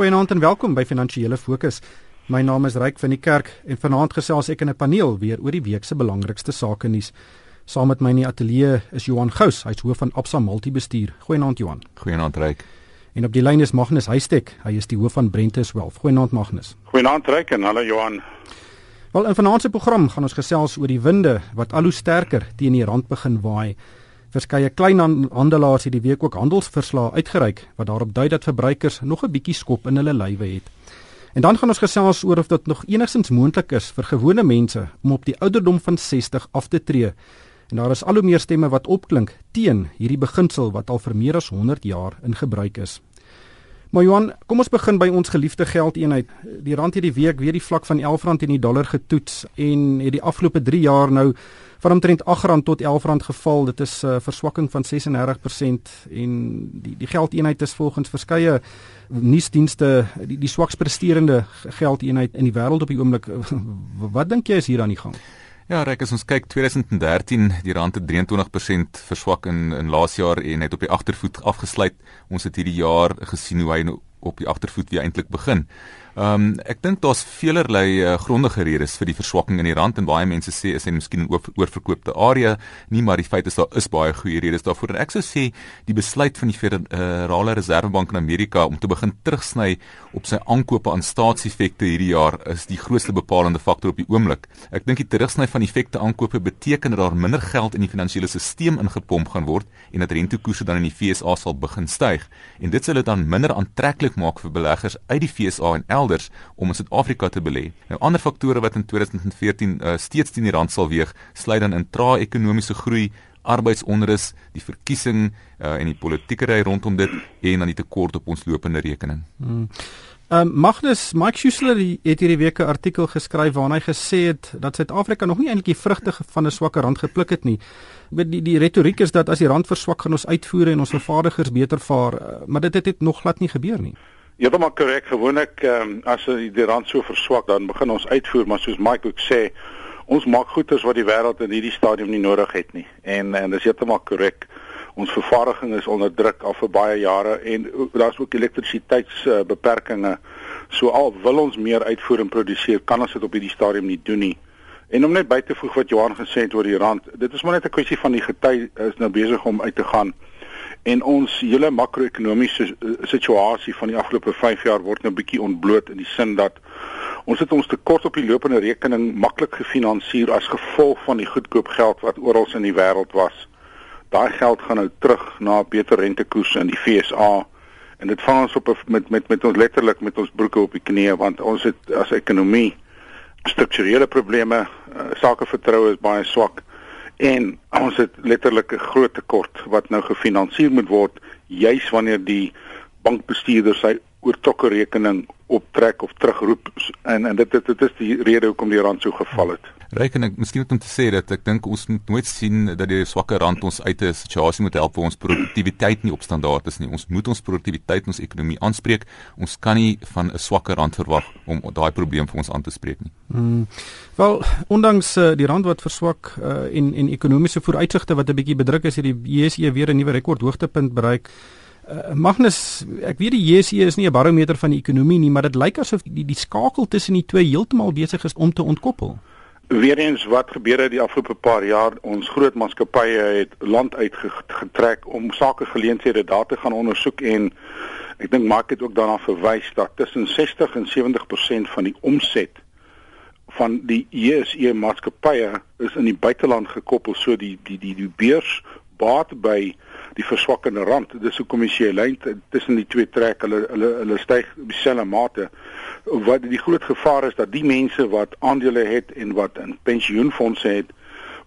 Goeienaand en welkom by Finansiële Fokus. My naam is Ryk van die Kerk en vanaand gesels ek in 'n paneel weer oor die week se belangrikste sake nuus. Saam met my in die ateljee is Johan Gous, hy's hoof van Absa Multibestuur. Goeienaand Johan. Goeienaand Ryk. En op die lyn is Magnus Huystek, hy is die hoof van Brentes Wealth. Goeienaand Magnus. Goeienaand Ryk en hallo Johan. Wel in vanaand se program gaan ons gesels oor die winde wat al hoe sterker teen die rand begin waai. Verskeie kleinhandelaars het die week ook handelsverslae uitgereik wat daarop dui dat verbruikers nog 'n bietjie skop in hulle lywe het. En dan gaan ons gesels oor of dit nog enigstens moontlik is vir gewone mense om op die ouderdom van 60 af te tree. En daar is al hoe meer stemme wat opklink teen hierdie beginsel wat al vir meer as 100 jaar in gebruik is. Maar Johan, kom ons begin by ons geliefde geldeenheid. Die rand het die week weer die vlak van R11 in die dollar getoets en het die afgelope 3 jaar nou van omtrent R8 tot R11 geval. Dit is 'n uh, verswakking van 36% en die die geldeenheid is volgens verskeie nuusdienste die die swaks presterende geldeenheid in die wêreld op die oomblik. Wat dink jy is hier aan die gang? Ja, reg as ons kyk 2013, die rand het 23% verswak in in laas jaar en het op die agtervoet afgesluit. Ons het hierdie jaar gesien hoe hy nou op die agtervoet weer eintlik begin. Ehm um, ek dink daar's veelerlei uh, grondige redes vir die verswakking in die rand en baie mense sê is hy miskien 'n oorverkoopte area, nie maar die feit is daar is baie goeie redes daarvoor. En ek sou sê die besluit van die Federale Reservebank in Amerika om te begin terugsny op sy aankope aan staatseffekte hierdie jaar is die grootste bepalende faktor op die oomblik. Ek dink die terugsny van effekte aankope beteken dat daar minder geld in die finansiële stelsel ingepomp gaan word en dat rentekoerse dan in die FSA sal begin styg. En dit sal dit dan minder aantreklik maak vir beleggers uit die FSA en elders om in Suid-Afrika te belê. Nou ander faktore wat in 2014 uh, steeds teen die rand sal weeg, sluit dan in trae ekonomiese groei, arbeidsonrus, die verkiesing uh, en die politiekery rondom dit en dan die tekort op ons lopende rekening. Hmm. Ehm um, Magnus Mike Schuessler het hierdie week 'n artikel geskryf waarin hy gesê het dat Suid-Afrika nog nie eintlik die vrugte van 'n swakker rand gepluk het nie. Weet die die retoriek is dat as die rand verswak gaan ons uitvoere en ons vervaardigers beter vaar, uh, maar dit het, het nog glad nie gebeur nie. Maak korrek. Gewoonlik ehm um, as die rand so verswak, dan begin ons uitvoer, maar soos Mike ook sê, ons maak goederes wat die wêreld in hierdie stadium nie nodig het nie. En en dis heeltemal korrek. Ons vervaardiging is onder druk al vir baie jare en daar's ook elektrisiteitsbeperkings. So al wil ons meer uitvoer en produseer, kan ons dit op hierdie stadium nie doen nie. En om net by te voeg wat Johan gesê het oor die rand, dit is maar net 'n kwessie van die gety is nou besig om uit te gaan en ons hele makro-ekonomiese eh, situasie van die afgelope 5 jaar word nou bietjie ontbloot in die sin dat ons het ons tekort op die lopende rekening maklik gefinansier as gevolg van die goedkoop geld wat oral in die wêreld was. Daai geld gaan nou terug na beter rentekoerse in die FSA en dit vang ons op met met met ons letterlik met ons broeke op die knieë want ons het as ekonomie strukturele probleme, uh, sakevertroue is baie swak en ons het letterlik 'n groot tekort wat nou gefinansier moet word juis wanneer die bankbestuurder sy oortrokke rekening optrek of terugroep en en dit dit, dit is die rede hoekom die rand so geval het. Reken ek miskien om te sê dat ek dink ons moet nooit sien dat die swakke rand ons uit 'n situasie moet help waar ons produktiwiteit nie op standaard is nie. Ons moet ons produktiwiteit ons ekonomie aanspreek. Ons kan nie van 'n swakke rand verwag om daai probleem vir ons aan te spreek nie. Hmm. Wel, ondanks uh, die rand wat verswak uh, en en ekonomiese vooruitsigte wat 'n bietjie bedruk is, het die JSE weer 'n nuwe rekordhoogtepunt bereik. Uh, Magnus, ek weet die JSE is nie 'n barometer van die ekonomie nie, maar dit lyk asof die die skakel tussen die twee heeltemal besig is om te ontkoppel. Weereens wat gebeur het die afgelope paar jaar, ons groot maatskappye het land uitgetrek om sake geleenthede daar te gaan ondersoek en ek dink maak dit ook daarna verwys dat tussen 60 en 70% van die omset van die JSE maatskappye is in die buiteland gekoppel so die die die die beurs baat by die verswakkende rand. Dis hoekom jy sê lyn tussen die twee trek hulle hulle hulle styg op dieselfde mate. Wat die groot gevaar is dat die mense wat aandele het en wat in pensioenfonde het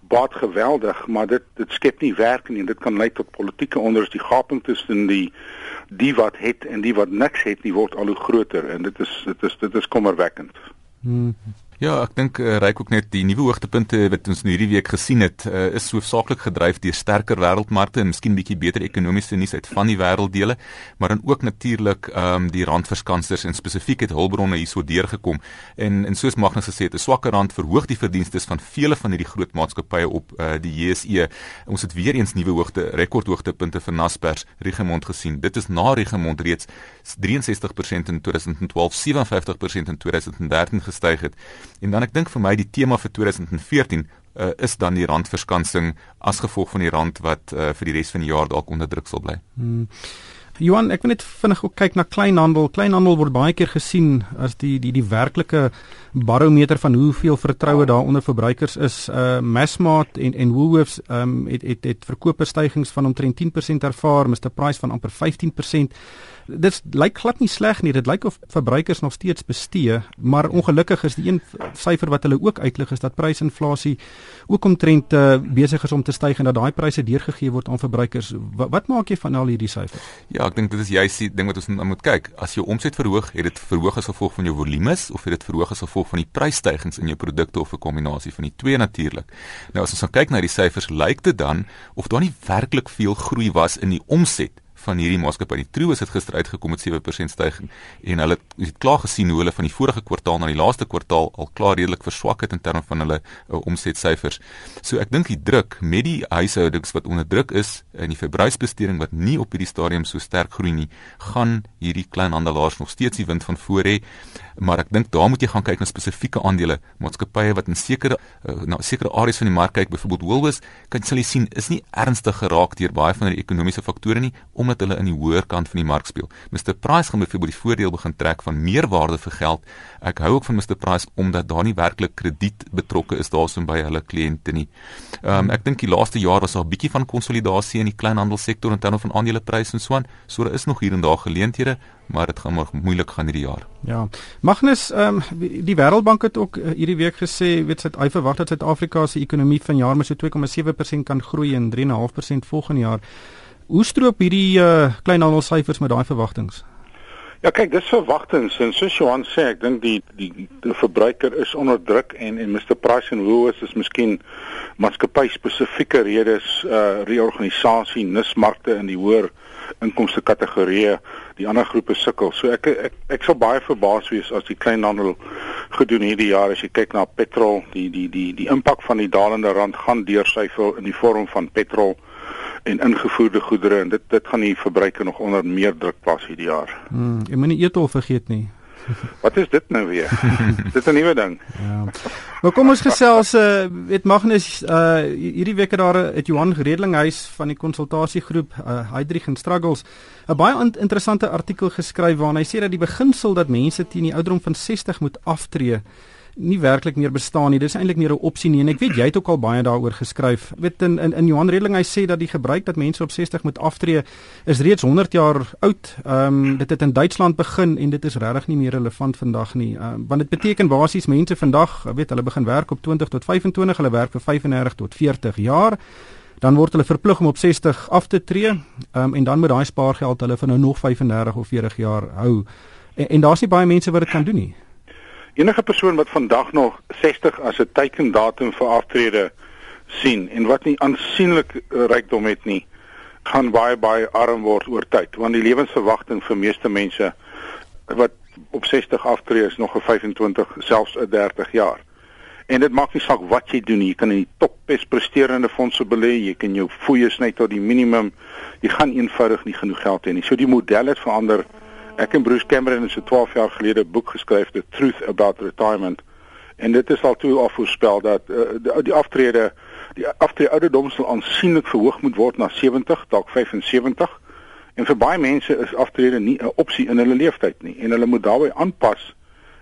baat geweldig, maar dit dit skep nie werk nie dit kan lei tot politieke onrus. Die gaping tussen die die wat het en die wat niks het, nie word al hoe groter en dit is dit is dit is kommerwekkend. Hmm. Ja, ek dink uh, ryk ook net die nuwe hoogtepunte wat ons nou hierdie week gesien het, uh, is hoofsaaklik gedryf deur sterker wêreldmarkte en miskien bietjie beter ekonomiese nuus uit van die wêrelddele, maar dan ook natuurlik um, die randverskansers en spesifiek het hulpbronne hierso deurgekom. En en soos Magnus gesê het, 'n swakker rand verhoog die verdienste van vele van hierdie groot maatskappye op uh, die JSE. Ons het weer eens nuwe hoogte rekordhoogtepunte vir Naspers Richemont gesien. Dit is na Richemont reeds 63% in 2012, 57% in 2013 gestyg het. En dan ek dink vir my die tema vir 2014 uh, is dan die randverskansing as gevolg van die rand wat uh, vir die res van die jaar dalk onder druk sal bly. Hmm. Johan, ek wil net vinnig ook kyk na kleinhandel. Kleinhandel word baie keer gesien as die die die werklike barometer van hoeveel vertroue daar onder verbruikers is. Uh Massmart en en Woolworths um, het het het verkoopstygings van omtrent 10% ervaar, Mr Price van amper 15% dit lyk glad nie sleg nie. Dit lyk of verbruikers nog steeds bestee, maar ongelukkig is die een syfer wat hulle ook uitlig is dat prysinflasie ook omtrent uh, besig is om te styg en dat daai pryse deurgegee word aan verbruikers. Wat, wat maak jy van al hierdie syfers? Ja, ek dink dit is juist die ding wat ons moet kyk. As jou omset verhoog, het dit verhoog as gevolg van jou volumes of het dit verhoog as gevolg van die prysstygings in jou produkte of 'n kombinasie van die twee natuurlik. Nou as ons dan kyk na die syfers, lyk dit dan of daar nie werklik veel groei was in die omset van hierdie maatskappy. Die True het gister uitgekom met 7% stygings en hulle het klaar gesien hoe hulle van die vorige kwartaal na die laaste kwartaal al klaar redelik verswak het in terme van hulle uh, omsetsyfers. So ek dink die druk met die huishoudings wat onder druk is in die verbruiksbesteding wat nie op hierdie stadium so sterk groei nie, gaan hierdie kleinhandelaars nog steeds die wind van voor hê. Maar ek dink daar moet jy gaan kyk na spesifieke aandele, maatskappye wat in sekere uh, na sekere areas van die mark kyk, byvoorbeeld Woolworths, kan jy sien is nie ernstig geraak deur baie van die ekonomiese faktore nie omdat hulle in die hoër kant van die mark speel. Mr Price gaan byvoorbeeld die voordeel begin trek van meer waarde vir geld. Ek hou ook van Mr Price omdat daar nie werklik krediet betrokke is daarsoom by hulle kliënte nie. Ehm um, ek dink die laaste jaar was daar 'n bietjie van konsolidasie in die kleinhandelsektor in terme van aandelepryse en so aan. So daar is nog hier en daar geleenthede, maar dit gaan maar moeilik gaan hierdie jaar. Ja. Magnus, ehm um, die Wêreldbank het ook uh, hierdie week gesê, weet jy, hy verwag dat Suid-Afrika se ekonomie vanjaar met so 2,7% kan groei en 3,5% volgende jaar. Hoe stroop hierdie uh, kleinhandelsyfers met daai verwagtinge? Ja kyk, dis verwagtinge en soos Johan sê, ek dink die, die die verbruiker is onder druk en en Mr Price and Woolworths is miskien maatskappy spesifieke redes uh reorganisasie nismarkte in die hoër inkomste kategorieë die ander groepe sukkel. So ek ek ek sal baie verbaas wees as die kleinhandel gedoen hierdie jaar as jy kyk na petrol, die die die die impak van die dalende rand gaan deursyfel in die vorm van petrol en ingevoerde goedere en dit dit gaan die verbruiker nog onder meer druk plaas hierdie jaar. Mm, jy moenie eetol vergeet nie. Wat is dit nou weer? dit 'n nuwe ding. Ja. Maar kom ons gesels uh weet Magnus uh hierdie week het daar het Johan Redelinghuis van die konsultasiegroep uh Hydrig and Struggles 'n baie interessante artikel geskryf waarin hy sê dat die beginsel dat mense teen die ouderdom van 60 moet aftree nie werklik meer bestaan nie. Dis eintlik meer 'n opsie nie en ek weet jy het ook al baie daaroor geskryf. Weet in in, in Johan Redeling hy sê dat die gebruik dat mense op 60 moet aftree is reeds 100 jaar oud. Ehm um, dit het in Duitsland begin en dit is regtig nie meer relevant vandag nie. Ehm um, want dit beteken basies mense vandag, weet hulle begin werk op 20 tot 25, hulle werk vir 35 tot 40 jaar. Dan word hulle verplig om op 60 af te tree. Um, en dan moet daai spaargeld hulle vir nou nog 35 of 40 jaar hou. En, en daar's nie baie mense wat dit kan doen nie. Enige persoon wat vandag nog 60 as 'n teikendatum vir aftrede sien en wat nie aansienlik eh, rykdom het nie, gaan baie baie arm word oor tyd, want die lewensverwagting vir meeste mense wat op 60 aftree is nog 'n 25 selfs 'n 30 jaar. En dit maak nie saak wat jy doen nie, jy kan in die top bes presterende fondse belê, jy kan jou fooie sny tot die minimum. Jy gaan eenvoudig nie genoeg geld hê nie. So die model het verander Ek en Bruce Cameron het so 12 jaar gelede 'n boek geskryf, The Truth About Retirement. En dit is al toe al voorspel dat uh, die, die aftrede die aftrede ouderdom sal aansienlik verhoog moet word na 70, dalk 75. En vir baie mense is aftrede nie 'n opsie in hulle lewenstyd nie en hulle moet daarbey aanpas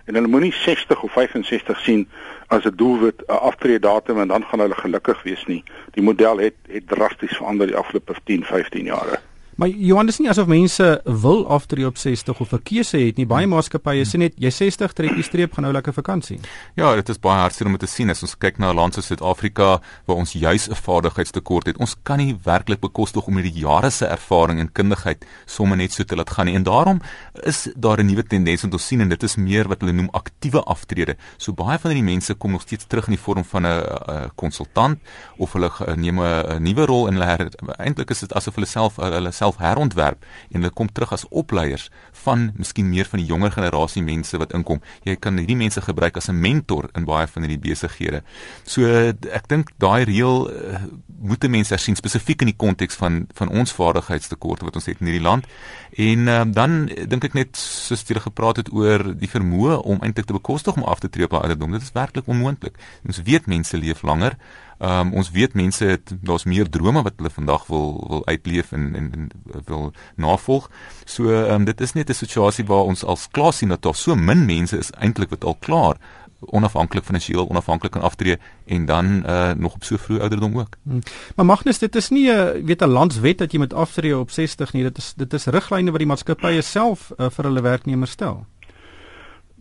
en hulle moenie 60 of 65 sien as 'n doelwit 'n aftrede datum en dan gaan hulle gelukkig wees nie. Die model het het drasties verander die afgelope 10, 15 jare. Maar Johan, dis nie asof mense wil aftree op 60 of 'n keuse het nie. Baie maatskappye sê net jy 60 trek die streep gaan nou lekker vakansie. Ja, dit is baie hartseer om te sien as ons kyk na 'n land soos Suid-Afrika waar ons juis 'n vaardigheidstekort het. Ons kan nie werklik bekostig om hierdie jare se ervaring en kundigheid sommer net so te laat gaan nie. En daarom is daar 'n nuwe tendens wat ons sien en dit is meer wat hulle noem aktiewe aftrede. So baie van hierdie mense kom nog steeds terug in die vorm van 'n konsultant of hulle neem 'n nuwe rol in hulle eintlik is dit asof hulle self hulle self herontwerp en hulle kom terug as opleiers van miskien meer van die jonger generasie mense wat inkom. Jy kan hierdie mense gebruik as 'n mentor in baie van hierdie besighede. So ek dink daai reël uh, moet mense sien spesifiek in die konteks van van ons vaardigheidstekorte wat ons het in hierdie land. En uh, dan dink ek net soos jy gepraat het oor die vermoë om eintlik te bekostig om af te tree op ouderdom. Dit is werklik onmoontlik. Ons weet mense leef langer. Ehm um, ons weet mense het daar's meer drome wat hulle vandag wil wil uitleef en en, en wil navolg. So ehm um, dit is net 'n situasie waar ons als klaar sien dat daar so min mense is eintlik wat al klaar onafhanklik finansiëel onafhanklik kan aftree en dan uh nog op so vroeg ouderdom ook. Hmm. Maar Magnus, dit is nie 'n weet 'n landswet dat jy moet aftree op 60 nie. Dit is dit is riglyne wat die maatskappye self uh, vir hulle werknemers stel.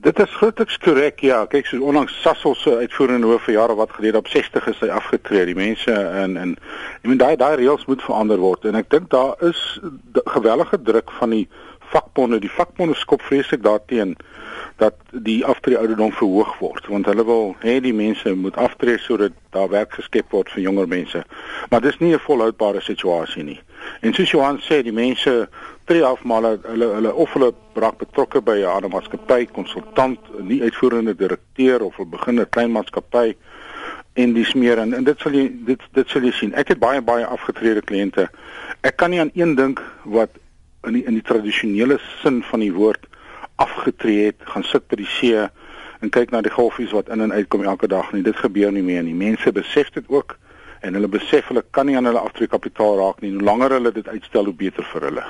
Dit is grootliks korrek. Ja, kyk, so onlangs Sasol se uitvoerende hoof vir jare wat gelede op 60 is hy afgetree. Die mense in in ek meen daai daai reëls moet verander word en ek dink daar is gewellige druk van die vakbonde. Die vakbonde skop vreeslik daarteen dat die aftree ouderdom verhoog word want hulle wil hê die mense moet aftree sodat daar werk geskep word vir jonger mense. Maar dis nie 'n volhoubare situasie nie. En soos Johan sê, die mense tree af maar hulle hulle of hulle raak betrokke by 'n ander maatskappy, konsultant, nie uitvoerende direkteur of 'n beginner klein maatskappy en dis meer en, en dit sal jy dit dit sal jy sien. Ek het baie baie afgetrede kliënte. Ek kan nie aan een dink wat in die in die tradisionele sin van die woord afgetree het, gaan sit by die see en kyk na die golfies wat in en uit kom elke dag nie. Dit gebeur nie meer nie. Mense besef dit ook en hulle besef hulle kan nie aan hulle aftreekapitaal raak nie. Hoe langer hulle dit uitstel, hoe beter vir hulle.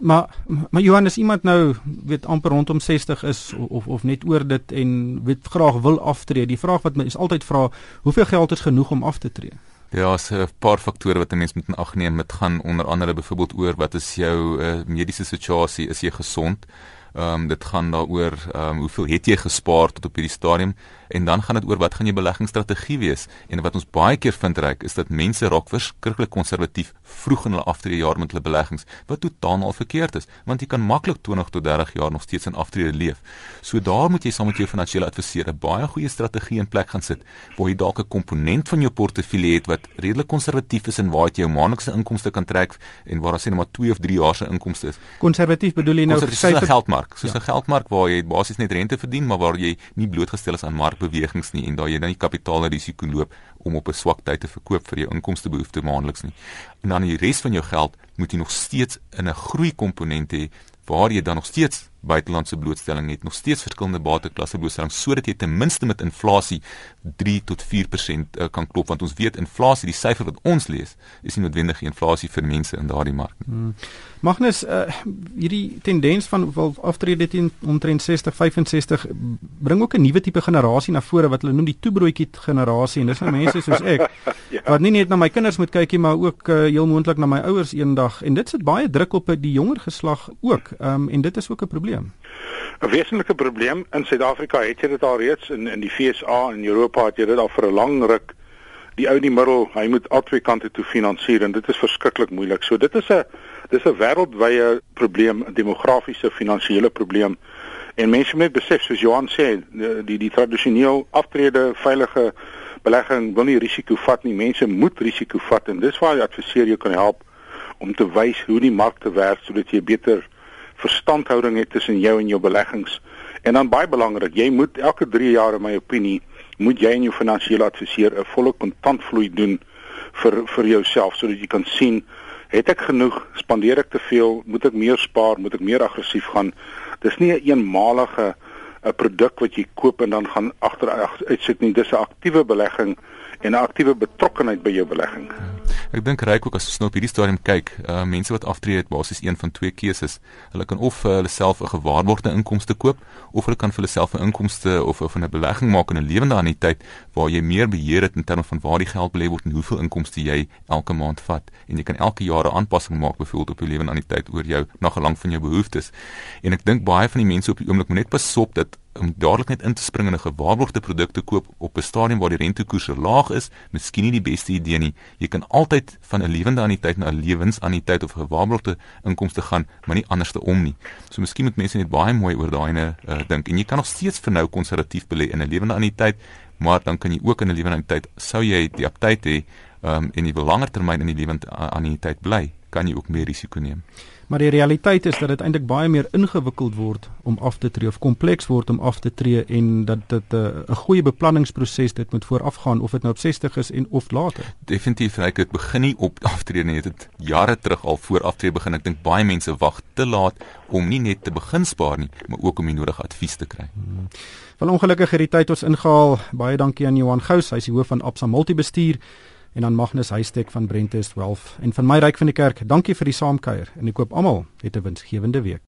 Maar maar Johannes iemand nou weet amper rondom 60 is of of net oor dit en weet graag wil aftree. Die vraag wat mense altyd vra, hoeveel geld is genoeg om af te tree? Ja, daar's 'n paar faktore wat 'n mens moet in ag neem. Dit gaan onder andere byvoorbeeld oor wat is jou uh, mediese situasie? Is jy gesond? Ehm um, dit gaan daaroor ehm um, hoeveel het jy gespaar tot op hierdie stadium en dan gaan dit oor wat gaan jou beleggingsstrategie wees en wat ons baie keer vind reik is dat mense raak verskriklik konservatief vroeg in hulle aftrede jaar met hulle beleggings wat totaal al verkeerd is want jy kan maklik 20 tot 30 jaar nog steeds in aftrede leef. So daar moet jy saam met jou finansiële adviseur 'n baie goeie strategie in plek gaan sit waar jy dalk 'n komponent van jou portefeulje het wat redelik konservatief is en waar jy jou maandelikse inkomste kan trek en waar daar sê net maar 2 of 3 jaar se inkomste is. Konservatief bedoel jy nou soos 'n geldmark, soos 'n ja. geldmark waar jy basies net rente verdien maar waar jy nie blootgestel is aan mark bewegings nie en daar jy dan nie kapitaalrisiko loop om op 'n swak tyd te verkoop vir jou inkomstebehoeftes maandeliks nie. En dan die res van jou geld moet jy nog steeds in 'n groei komponent hê waar jy dan nog steeds buitelandse blootstelling het, nog steeds verskillende bateklasse blootstelling sodat jy ten minste met inflasie 3 tot 4% uh, kan klop want ons weet inflasie die syfer wat ons lees is nie noodwendig inflasie vir mense in daardie mark nie. Hmm. Magnus uh, hierdie tendens van aftrede teen omtrent 60 65 bring ook 'n nuwe tipe generasie na vore wat hulle noem die toebroodjie generasie en dis nou mense soos ek ja. wat nie net na my kinders moet kyk nie maar ook uh, heel moontlik na my ouers eendag en dit sit baie druk op die jonger geslag ook um, en dit is ook 'n probleem. 'n Wesenlike probleem in Suid-Afrika het jy dit al reeds in in die FSA en Europa het jy dit al vir 'n lang ruk die ou in die middel hy moet albei kante toe finansier en dit is verskriklik moeilik. So dit is 'n dis 'n wêreldwye probleem, 'n demografiese finansiële probleem. En mense moet besef soos Johan sê, die die, die tradisioneel aftrede veilige belegging wil nie risiko vat nie. Mense moet risiko vat en dis waar die adviseur jou kan help om te wys hoe die markte werk sodat jy beter verstandhouding het tussen jou en jou beleggings. En dan baie belangrik, jy moet elke 3 jaar in my opinie moet jy en jou finansiële adviseur 'n volle kontantvloei doen vir vir jouself sodat jy kan sien het ek genoeg spandeer ek te veel moet ek meer spaar moet ek meer aggressief gaan? Dis nie 'n een eenmalige 'n produk wat jy koop en dan gaan agter uitsit nie. Dis 'n aktiewe belegging en 'n aktiewe betrokkenheid by jou belegging Ek dink ryk ook as ons nou op hierdie stadium kyk, uh mense wat aftree het basies een van twee keuses. Hulle kan of uh, hulle self 'n gewaarborgde inkomste koop of hulle kan vir hulle self 'n inkomste of of 'n belegging maak in 'n lewende anniteit waar jy meer beheer het in terme van waar die geld belê word en hoeveel inkomste jy elke maand vat en jy kan elke jaar 'n aanpassing maak byvoorbeeld op jou lewende anniteit oor jou na gelang van jou behoeftes. En ek dink baie van die mense op die oomblik moet net pas op dat om dadelik net in te spring en 'n gewaarborgde produk te koop op 'n stadium waar die rentekoerse laag is, miskien nie die beste idee nie. Jy kan altyd van 'n lewende anniteit na 'n lewensanniteit of 'n gewaarborgde inkomste gaan, maar nie anderste om nie. So miskien moet mense net baie mooi oor daai ene uh, dink en jy kan nog steeds vir nou konservatief belê in 'n lewende anniteit, maar dan kan jy ook in 'n lewende anniteit sou jy die aptyd hê um, en jy wil langer termyn in die lewende anniteit bly, kan jy ook meer risiko neem. Maar die realiteit is dat dit eintlik baie meer ingewikkeld word om af te tree of kompleks word om af te tree en dat dit eh, 'n uh, goeie beplanningsproses dit moet voorafgaan of dit nou op 60 is en of later. Definitief, ek het begin nie op aftree nie, dit jare terug al voor aftree begin. Ek dink baie mense wag te laat om nie net te begin spaar nie, maar ook om die nodige advies te kry. Hmm. Wel ongelukkig het die tyd ons ingehaal. Baie dankie aan Johan Gous, hy is die hoof van Absa Multibestuur en aan Magnus Huystek van Brentest Wealth en van my ryk van die kerk. Dankie vir die saamkuier en ek koop almal 'n winsgewende week.